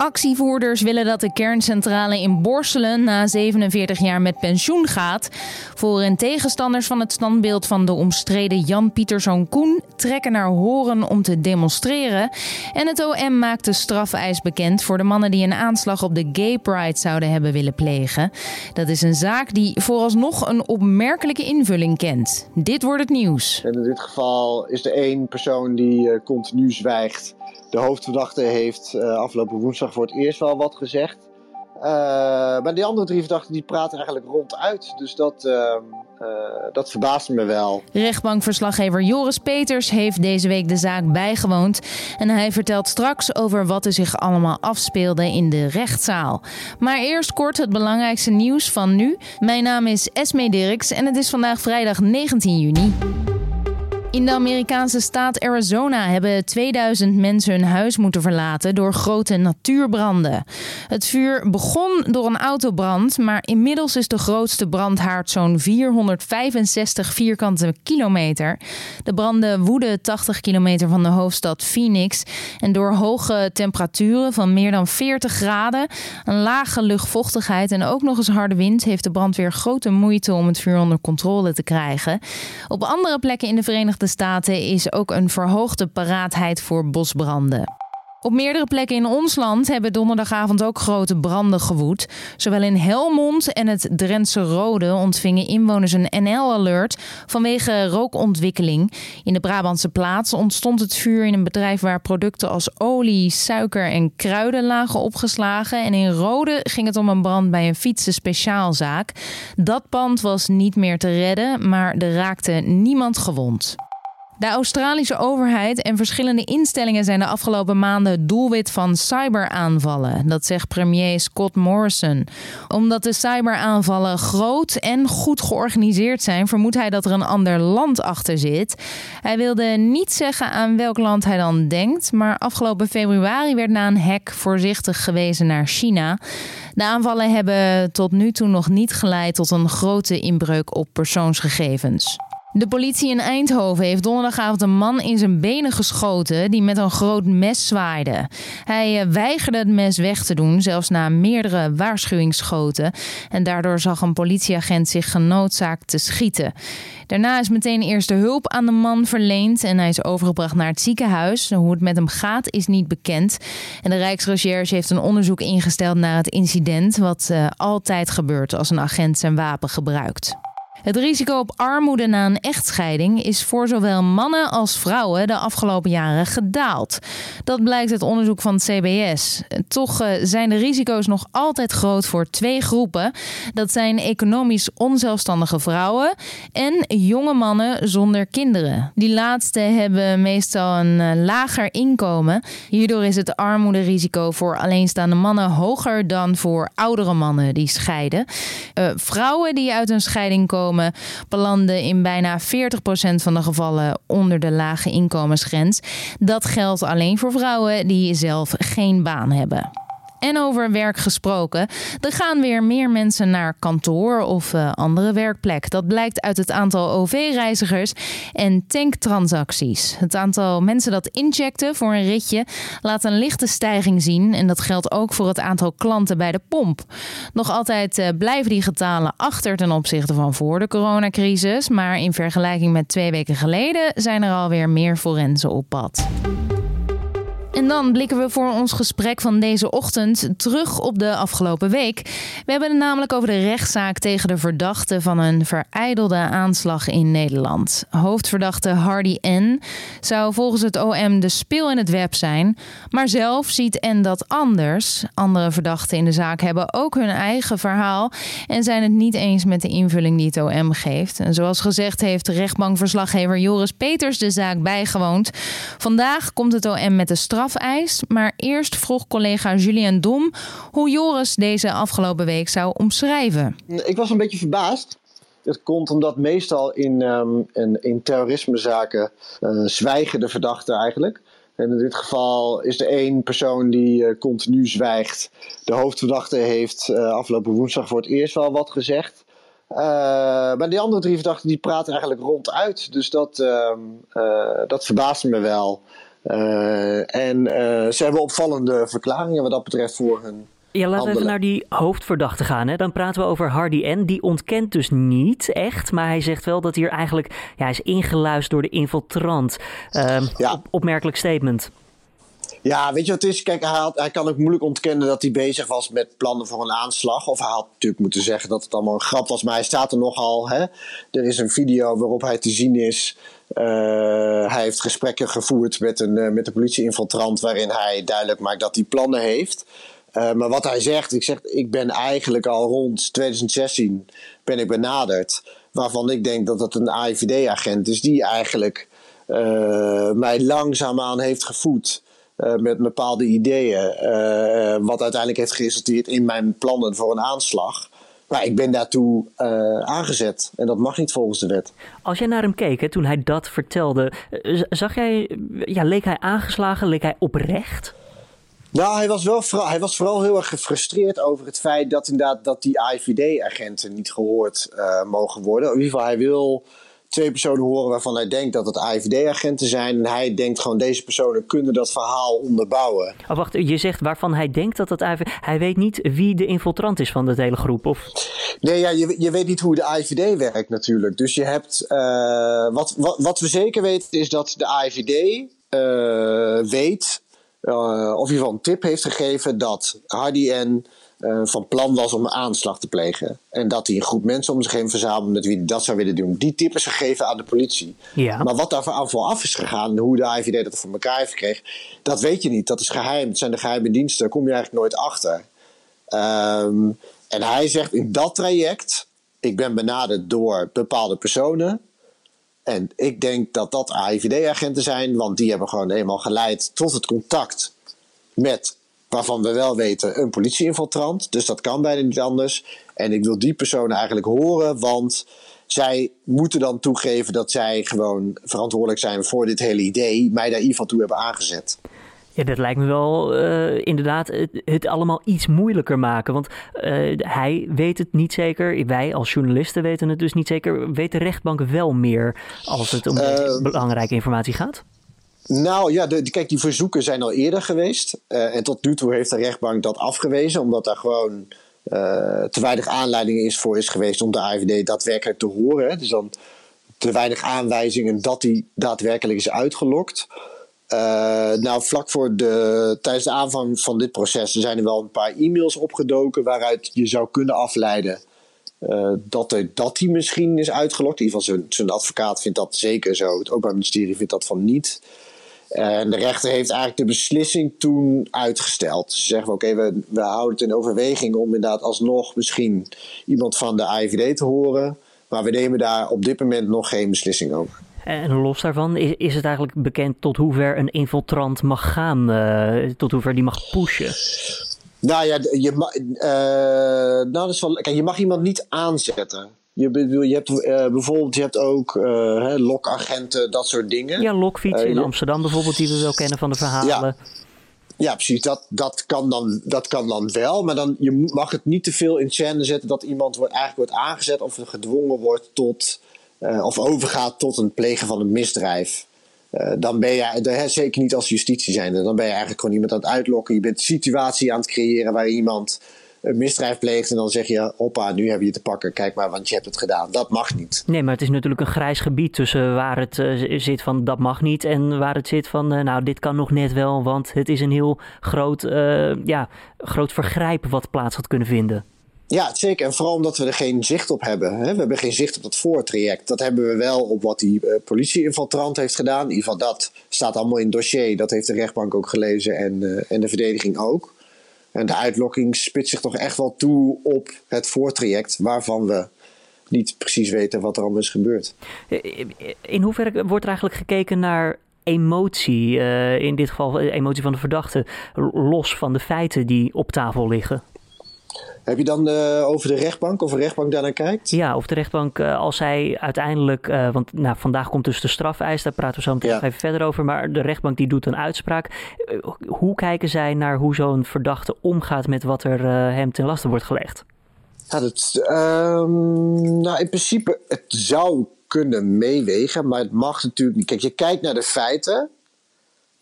Actievoerders willen dat de kerncentrale in Borselen na 47 jaar met pensioen gaat. Voor en tegenstanders van het standbeeld van de omstreden Jan Pieterszoon Koen trekken naar Horen om te demonstreren. En het OM maakt de strafeis bekend voor de mannen die een aanslag op de Gay Pride zouden hebben willen plegen. Dat is een zaak die vooralsnog een opmerkelijke invulling kent. Dit wordt het nieuws. En in dit geval is er één persoon die uh, continu zwijgt de hoofdverdachte heeft uh, afgelopen woensdag voor het eerst wel wat gezegd. Uh, maar die andere drie verdachten die praten eigenlijk ronduit. Dus dat, uh, dat verbaast me wel. Rechtbankverslaggever Joris Peters heeft deze week de zaak bijgewoond. En hij vertelt straks over wat er zich allemaal afspeelde in de rechtszaal. Maar eerst kort het belangrijkste nieuws van nu. Mijn naam is Esme Dirks en het is vandaag vrijdag 19 juni. In de Amerikaanse staat Arizona hebben 2000 mensen hun huis moeten verlaten door grote natuurbranden. Het vuur begon door een autobrand, maar inmiddels is de grootste brandhaard zo'n 465 vierkante kilometer. De branden woeden 80 kilometer van de hoofdstad Phoenix. En door hoge temperaturen van meer dan 40 graden, een lage luchtvochtigheid en ook nog eens harde wind heeft de brandweer grote moeite om het vuur onder controle te krijgen. Op andere plekken in de Verenigde Verenigde Staten is ook een verhoogde paraatheid voor bosbranden. Op meerdere plekken in ons land hebben donderdagavond ook grote branden gewoed. Zowel in Helmond en het Drentse Rode ontvingen inwoners een NL-alert vanwege rookontwikkeling. In de Brabantse plaats ontstond het vuur in een bedrijf waar producten als olie, suiker en kruiden lagen opgeslagen. En in Rode ging het om een brand bij een fietsen speciaalzaak. Dat pand was niet meer te redden, maar er raakte niemand gewond. De Australische overheid en verschillende instellingen zijn de afgelopen maanden doelwit van cyberaanvallen. Dat zegt premier Scott Morrison. Omdat de cyberaanvallen groot en goed georganiseerd zijn, vermoedt hij dat er een ander land achter zit. Hij wilde niet zeggen aan welk land hij dan denkt, maar afgelopen februari werd na een hack voorzichtig gewezen naar China. De aanvallen hebben tot nu toe nog niet geleid tot een grote inbreuk op persoonsgegevens. De politie in Eindhoven heeft donderdagavond een man in zijn benen geschoten die met een groot mes zwaaide. Hij eh, weigerde het mes weg te doen, zelfs na meerdere waarschuwingsschoten. En daardoor zag een politieagent zich genoodzaakt te schieten. Daarna is meteen eerste hulp aan de man verleend en hij is overgebracht naar het ziekenhuis. Hoe het met hem gaat is niet bekend. En de Rijksrecherche heeft een onderzoek ingesteld naar het incident, wat uh, altijd gebeurt als een agent zijn wapen gebruikt. Het risico op armoede na een echtscheiding is voor zowel mannen als vrouwen de afgelopen jaren gedaald. Dat blijkt uit onderzoek van het CBS. Toch eh, zijn de risico's nog altijd groot voor twee groepen. Dat zijn economisch onzelfstandige vrouwen en jonge mannen zonder kinderen. Die laatste hebben meestal een eh, lager inkomen. Hierdoor is het armoederisico voor alleenstaande mannen hoger dan voor oudere mannen die scheiden. Uh, vrouwen die uit een scheiding komen belanden in bijna 40% van de gevallen onder de lage inkomensgrens. Dat geldt alleen voor vrouwen die zelf geen baan hebben. En over werk gesproken. Er gaan weer meer mensen naar kantoor of uh, andere werkplek. Dat blijkt uit het aantal OV-reizigers en tanktransacties. Het aantal mensen dat injecten voor een ritje laat een lichte stijging zien. En dat geldt ook voor het aantal klanten bij de pomp. Nog altijd uh, blijven die getalen achter ten opzichte van voor de coronacrisis. Maar in vergelijking met twee weken geleden zijn er alweer meer forensen op pad. En dan blikken we voor ons gesprek van deze ochtend terug op de afgelopen week. We hebben het namelijk over de rechtszaak tegen de verdachte van een vereidelde aanslag in Nederland. Hoofdverdachte Hardy N. zou volgens het OM de speel in het web zijn, maar zelf ziet N dat anders. Andere verdachten in de zaak hebben ook hun eigen verhaal en zijn het niet eens met de invulling die het OM geeft. En zoals gezegd heeft rechtbankverslaggever Joris Peters de zaak bijgewoond. Vandaag komt het OM met de straf maar eerst vroeg collega Julian Dom hoe Joris deze afgelopen week zou omschrijven. Ik was een beetje verbaasd. Dat komt omdat meestal in, um, in, terrorismezaken uh, zwijgen de verdachten eigenlijk. En in dit geval is er één persoon die uh, continu zwijgt. De hoofdverdachte heeft uh, afgelopen woensdag voor het eerst wel wat gezegd. Maar die andere drie verdachten die praten eigenlijk ronduit. Dus dat, uh, dat verbaasde me wel. En ze hebben opvallende verklaringen wat dat betreft voor hun ja, laten we even naar die hoofdverdachte gaan. Hè. Dan praten we over Hardy N. Die ontkent dus niet echt, maar hij zegt wel dat hij eigenlijk ja, hij is ingeluisterd door de infiltrant. Uh, ja. opmerkelijk statement. Ja, weet je wat het is? Kijk, hij, hij, kan ook moeilijk ontkennen dat hij bezig was met plannen voor een aanslag. Of hij had natuurlijk moeten zeggen dat het allemaal een grap was. Maar hij staat er nogal. Hè? Er is een video waarop hij te zien is. Uh, hij heeft gesprekken gevoerd met een, uh, met een politie-infiltrant. waarin hij duidelijk maakt dat hij plannen heeft. Uh, maar wat hij zegt, ik zeg, ik ben eigenlijk al rond 2016 ben ik benaderd. Waarvan ik denk dat het een AIVD-agent is die eigenlijk mij langzaamaan heeft gevoed. Uh, met bepaalde ideeën. wat uiteindelijk heeft geresulteerd in mijn plannen voor een aanslag. Maar ik ben daartoe aangezet. En dat mag niet volgens de wet. Als jij naar hem keek hè, toen hij dat vertelde, zag jij, ja, leek hij aangeslagen, leek hij oprecht? Nou, hij was, wel vooral, hij was vooral heel erg gefrustreerd over het feit dat inderdaad dat die IVD-agenten niet gehoord uh, mogen worden. In ieder geval, hij wil twee personen horen waarvan hij denkt dat het IVD-agenten zijn. En hij denkt gewoon, deze personen kunnen dat verhaal onderbouwen. Oh, wacht, je zegt waarvan hij denkt dat het IVD... Hij weet niet wie de infiltrant is van de hele groep, of? Nee, ja, je, je weet niet hoe de IVD werkt natuurlijk. Dus je hebt... Uh, wat, wat, wat we zeker weten is dat de uh, eh, weet uh, of in ieder geval een tip heeft gegeven dat Hardy N. Uh, van plan was om een aanslag te plegen. En dat hij een groep mensen om zich heen verzamelde met wie hij dat zou willen doen. Die tip is gegeven aan de politie. Ja. Maar wat daar af is gegaan, hoe de IVD dat voor elkaar heeft gekregen, dat weet je niet. Dat is geheim. Het zijn de geheime diensten, daar kom je eigenlijk nooit achter. Um, en hij zegt in dat traject, ik ben benaderd door bepaalde personen. En ik denk dat dat AIVD-agenten zijn, want die hebben gewoon helemaal geleid tot het contact met, waarvan we wel weten, een politieinfiltrant. Dus dat kan bijna niet anders. En ik wil die personen eigenlijk horen, want zij moeten dan toegeven dat zij gewoon verantwoordelijk zijn voor dit hele idee, mij daar in ieder geval toe hebben aangezet. Ja, dat lijkt me wel uh, inderdaad het, het, allemaal iets moeilijker maken. Want uh, hij weet het niet zeker. Wij als journalisten weten het dus niet zeker. Weet de rechtbank wel meer als het om uh, belangrijke informatie gaat? Nou ja, kijk, die verzoeken zijn al eerder geweest. en tot nu toe heeft de rechtbank dat afgewezen, omdat daar gewoon te weinig aanleiding is voor is geweest om de AVD daadwerkelijk te horen. Dus dan te weinig aanwijzingen dat die daadwerkelijk is uitgelokt. Uh, nou, vlak voor de, tijdens de aanvang van dit proces zijn er wel een paar e-mails opgedoken waaruit je zou kunnen afleiden dat, dat die misschien is uitgelokt. In ieder geval, zijn advocaat vindt dat zeker zo. Het Openbaar Ministerie vindt dat van niet. En de rechter heeft eigenlijk de beslissing toen uitgesteld. Ze zeggen: oké, we, we houden het in overweging om inderdaad alsnog misschien iemand van de AIVD te horen. Maar we nemen daar op dit moment nog geen beslissing over. En los daarvan, is, is het eigenlijk bekend tot hoever een infiltrant mag gaan? Uh, tot hoever die mag pushen? Nou ja, je, uh, nou, dat is wel, kijk, je mag iemand niet aanzetten. Je, bedoel, je hebt uh, bijvoorbeeld je hebt ook uh, lokagenten, dat soort dingen. Ja, lokfietsen in Amsterdam bijvoorbeeld, die we wel kennen van de verhalen. Ja. Ja, precies. Dat, dat, kan dan, dat kan dan wel. Maar dan, je mag het niet te veel in scène zetten dat iemand wordt, eigenlijk wordt aangezet of gedwongen wordt tot uh, of overgaat tot een plegen van een misdrijf. Uh, dan ben je, zeker niet als justitie zijn, dan ben je eigenlijk gewoon iemand aan het uitlokken. Je bent een situatie aan het creëren waar iemand een misdrijf pleegt en dan zeg je, hoppa, nu heb je te pakken, kijk maar, want je hebt het gedaan. Dat mag niet. Nee, maar het is natuurlijk een grijs gebied tussen waar het uh, zit van dat mag niet en waar het zit van, uh, nou, dit kan nog net wel, want het is een heel groot, uh, ja, groot vergrijp wat plaats had kunnen vinden. Ja, zeker. En vooral omdat we er geen zicht op hebben. Hè? We hebben geen zicht op dat voortraject. Dat hebben we wel op wat die uh, politie-infiltrant heeft gedaan. In ieder geval, dat staat allemaal in het dossier. Dat heeft de rechtbank ook gelezen en, uh, en de verdediging ook. En de uitlokking spitst zich toch echt wel toe op het voortraject, waarvan we niet precies weten wat er allemaal is gebeurd. In hoeverre wordt er eigenlijk gekeken naar emotie, uh, in dit geval de emotie van de verdachte, los van de feiten die op tafel liggen? Heb je dan uh, over de rechtbank, of de rechtbank daar naar kijkt? Ja, of de rechtbank, uh, als zij uiteindelijk, uh, want nou, vandaag komt dus de strafeis, daar praten we zo meteen ja. even verder over, maar de rechtbank die doet een uitspraak. hoe kijken zij naar hoe zo'n verdachte omgaat met wat er hem ten laste wordt gelegd? Ja, dat, um, nou in principe, het zou kunnen meewegen, maar het mag natuurlijk niet. Kijk, je kijkt naar de feiten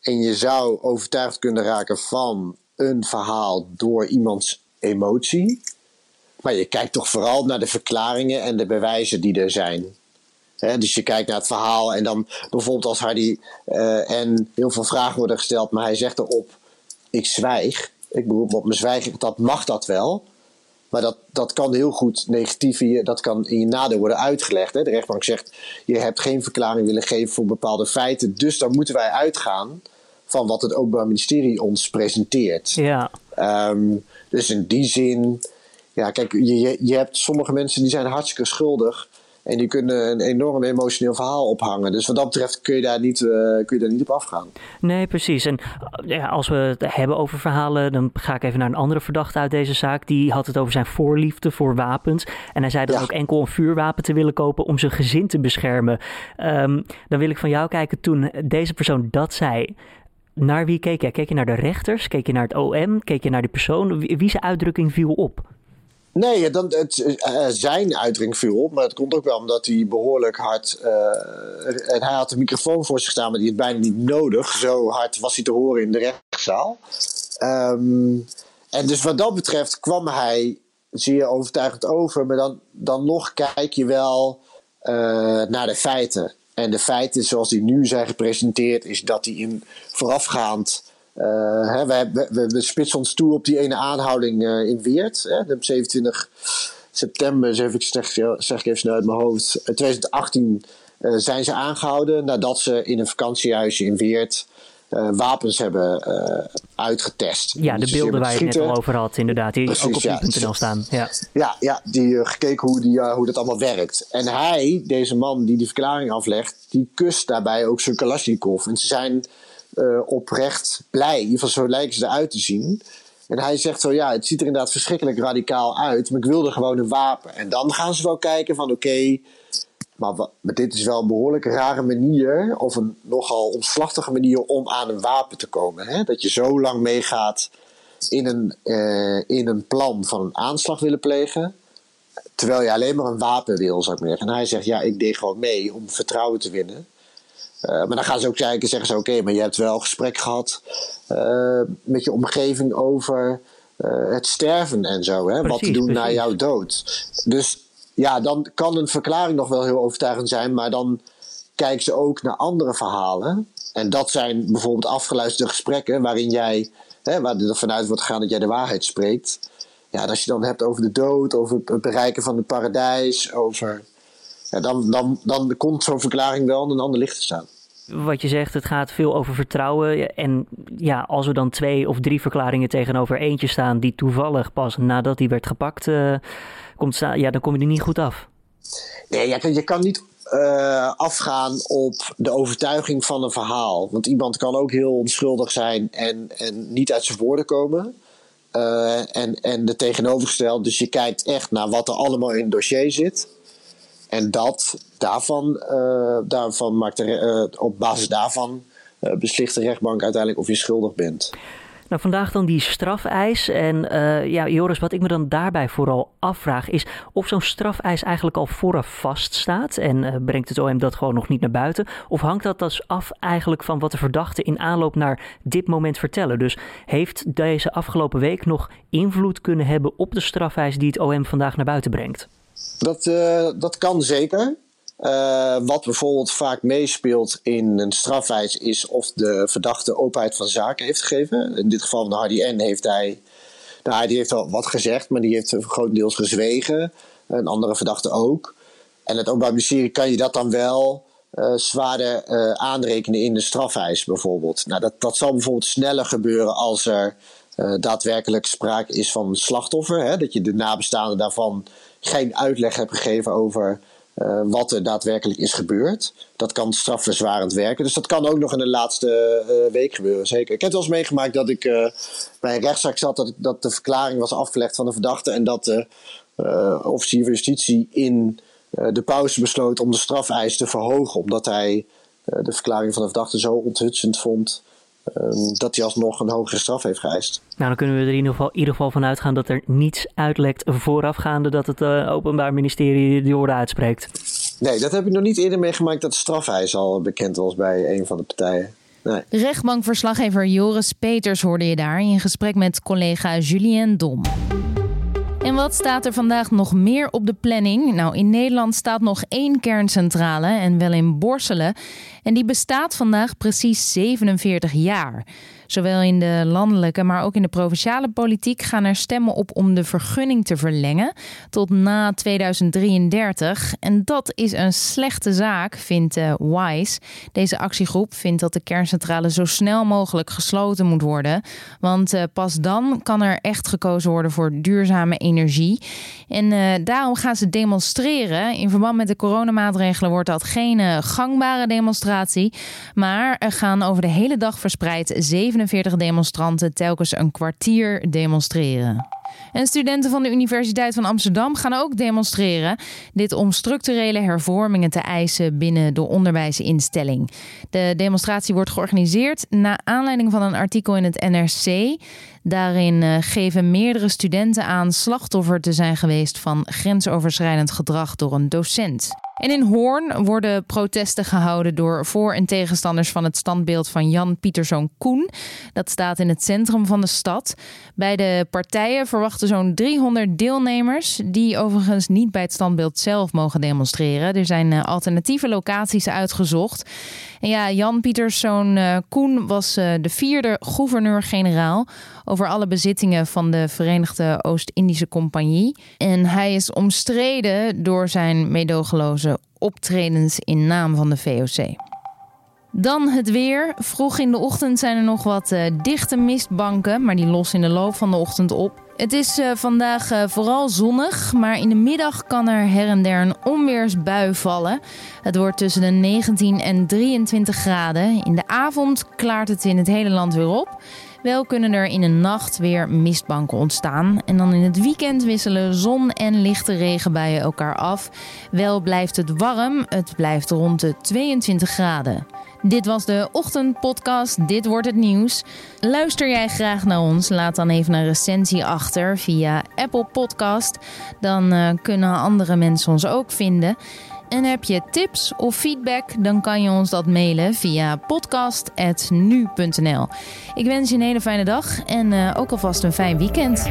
en je zou overtuigd kunnen raken van een verhaal door iemands emotie. Maar je kijkt toch vooral naar de verklaringen en de bewijzen die er zijn. dus je kijkt naar het verhaal en dan bijvoorbeeld als Hardy uh, en heel veel vragen worden gesteld, maar hij zegt erop: Ik zwijg, ik beroep me op mijn zwijgen, dat mag dat wel. Maar dat, dat kan heel goed negatief in je, dat kan in je nadeel worden uitgelegd. Hè? De rechtbank zegt: Je hebt geen verklaring willen geven voor bepaalde feiten, dus dan moeten wij uitgaan van wat het Openbaar Ministerie ons presenteert. Ja. Um, dus in die zin, ja, kijk, je, je hebt sommige mensen die zijn hartstikke schuldig. En die kunnen een enorm emotioneel verhaal ophangen. Dus wat dat betreft kun je daar niet, uh, kun je daar niet op afgaan. Nee, precies. En ja, als we het hebben over verhalen, dan ga ik even naar een andere verdachte uit deze zaak. Die had het over zijn voorliefde voor wapens. En hij zei dan ook enkel een vuurwapen te willen kopen om zijn gezin te beschermen. Um, dan wil ik van jou kijken, toen deze persoon dat zei, naar wie keek je? Keek je naar de rechters? Keek je naar het OM? Keek je naar die persoon? Wie, zijn uitdrukking viel op? Nee, dan, het, uh, zijn uitdrukking viel op. Maar het komt ook wel omdat hij behoorlijk hard. Uh, en hij had de microfoon voor zich staan, maar die had bijna niet nodig. Zo hard was hij te horen in de rechtszaal. Um, en dus wat dat betreft kwam hij zeer overtuigend over. Maar dan, dan nog kijk je wel naar de feiten. En de feiten zoals die nu zijn gepresenteerd, is dat die in voorafgaand. Uh, hè, we, we, we, spitsen ons toe op die ene aanhouding uh, in Weert. Hè, de 27 september, zeg ik, zeg, zeg ik even snel uit mijn hoofd. 2018 uh, zijn ze aangehouden nadat ze in een vakantiehuisje in Weert uh, wapens hebben uh, uitgetest. Ja, de beelden waar je het net al over had, inderdaad. Die Precies, ook op ja, nu.nl staan. Ja, ja, ja die uh, gekeken hoe, die, hoe dat allemaal werkt. En hij, deze man die die verklaring aflegt, die kust daarbij ook zijn Kalashnikov. En ze zijn oprecht blij, in ieder geval zo lijken ze eruit te zien. En hij zegt zo, ja, het ziet er inderdaad verschrikkelijk radicaal uit, maar ik wilde gewoon een wapen. En dan gaan ze wel kijken van, oké, okay, maar, maar, dit is wel een behoorlijk rare manier, of een nogal omslachtige manier om aan een wapen te komen. Hè? Dat je zo lang meegaat in een, uh, in een plan van een aanslag willen plegen, terwijl je alleen maar een wapen wil, zou ik maar zeggen. En hij zegt, ja, ik deed gewoon mee om vertrouwen te winnen. Uh, maar dan gaan ze ook kijken, zeggen ze, oké, maar je hebt wel gesprek gehad uh, met je omgeving over het sterven en zo, hè? Precies, wat te doen precies. na jouw dood. Dus ja, dan kan een verklaring nog wel heel overtuigend zijn, maar dan kijken ze ook naar andere verhalen. En dat zijn bijvoorbeeld afgeluisterde gesprekken waarin jij, hè, waar er vanuit wordt gegaan dat jij de waarheid spreekt. Ja, als je dan hebt over de dood, over het bereiken van het paradijs, over. Ja, dan, dan, dan komt zo'n verklaring wel in een ander licht te staan. Wat je zegt, het gaat veel over vertrouwen. En ja, als er dan twee of drie verklaringen tegenover eentje staan, die toevallig pas nadat die werd gepakt. Uh, komt ja, dan kom je er niet goed af. Nee, je kan niet uh, afgaan op de overtuiging van een verhaal. Want iemand kan ook heel onschuldig zijn en, en niet uit zijn woorden komen. Uh, en, en de tegenovergesteld. Dus je kijkt echt naar wat er allemaal in het dossier zit. En dat, daarvan, uh, daarvan maakt de, op basis daarvan beslicht de rechtbank uiteindelijk of je schuldig bent. Nou, vandaag dan die strafeis. En uh, ja, Joris, wat ik me dan daarbij vooral afvraag is of zo'n strafeis eigenlijk al vooraf vaststaat en uh, brengt het OM dat gewoon nog niet naar buiten? Of hangt dat dus af eigenlijk van wat de verdachte in aanloop naar dit moment vertellen? Dus heeft deze afgelopen week nog invloed kunnen hebben op de strafeis die het OM vandaag naar buiten brengt? Dat, uh, dat kan zeker. Uh, wat bijvoorbeeld vaak meespeelt in een strafeis is of de verdachte openheid van zaken heeft gegeven. In dit geval van de Hardy N heeft hij, nou, die heeft al wat gezegd, maar die heeft grotendeels gezwegen. Een andere verdachte ook. En het Openbaar Ministerie kan je dat dan wel uh, zwaarder aanrekenen in de strafeis bijvoorbeeld. Nou, dat, dat zal bijvoorbeeld sneller gebeuren als er daadwerkelijk sprake is van een slachtoffer. Hè? Dat je de nabestaanden daarvan geen uitleg hebt gegeven over uh, wat er daadwerkelijk is gebeurd. Dat kan strafverzwarend werken. Dus dat kan ook nog in de laatste uh, week gebeuren, zeker. Ik heb wel eens meegemaakt dat ik uh, bij een rechtszaak zat... Dat, dat de verklaring was afgelegd van de verdachte... en dat de officier van justitie in de pauze besloot om de strafeis te verhogen... omdat hij de verklaring van de verdachte zo onthutsend vond... Um, dat hij alsnog een hogere straf heeft geëist. Nou, dan kunnen we er in ieder geval, in ieder geval van uitgaan dat er niets uitlekt voorafgaande dat het uh, Openbaar Ministerie die woorden uitspreekt. Nee, dat heb ik nog niet eerder meegemaakt dat de strafeis al bekend was bij een van de partijen. Nee. Rechtbankverslaggever Joris Peters hoorde je daar in gesprek met collega Julien Dom. En wat staat er vandaag nog meer op de planning? Nou, in Nederland staat nog één kerncentrale en wel in Borselen. En die bestaat vandaag precies 47 jaar. Zowel in de landelijke, maar ook in de provinciale politiek gaan er stemmen op om de vergunning te verlengen tot na 2033. En dat is een slechte zaak, vindt uh, WISE. Deze actiegroep vindt dat de kerncentrale zo snel mogelijk gesloten moet worden. Want uh, pas dan kan er echt gekozen worden voor duurzame energie. En uh, daarom gaan ze demonstreren. In verband met de coronamaatregelen wordt dat geen gangbare demonstratie. Maar er gaan over de hele dag verspreid 7 47 demonstranten telkens een kwartier demonstreren. En studenten van de Universiteit van Amsterdam gaan ook demonstreren. Dit om structurele hervormingen te eisen binnen de onderwijsinstelling. De demonstratie wordt georganiseerd na aanleiding van een artikel in het NRC. Daarin eh, geven meerdere studenten aan slachtoffer te zijn geweest van grensoverschrijdend gedrag door een docent. En in Hoorn worden protesten gehouden door voor- en tegenstanders van het standbeeld van Jan Pieterszoon Koen. Dat staat in het centrum van de stad. Bij de partijen verwachten zo'n 300 deelnemers, die overigens niet bij het standbeeld zelf mogen demonstreren. Er zijn eh, alternatieve locaties uitgezocht. En ja, Jan Pieterszoon uh, Koen was uh, de vierde gouverneur-generaal over alle bezittingen van de Verenigde Oost-Indische Compagnie. En hij is omstreden door zijn meedogenloze optredens in naam van de VOC. Dan het weer. Vroeg in de ochtend zijn er nog wat uh, dichte mistbanken, maar die lossen in de loop van de ochtend op. Het is uh, vandaag uh, vooral zonnig, maar in de middag kan er her en der een onweersbui vallen. Het wordt tussen de 19 en 23 graden. In de avond klaart het in het hele land weer op. Wel kunnen er in de nacht weer mistbanken ontstaan. En dan in het weekend wisselen zon en lichte regenbuien elkaar af. Wel blijft het warm. Het blijft rond de 22 graden. Dit was de ochtendpodcast. Dit wordt het nieuws. Luister jij graag naar ons? Laat dan even een recensie achter via Apple Podcast. Dan uh, kunnen andere mensen ons ook vinden. En heb je tips of feedback, dan kan je ons dat mailen via podcast.nu.nl. Ik wens je een hele fijne dag en uh, ook alvast een fijn weekend.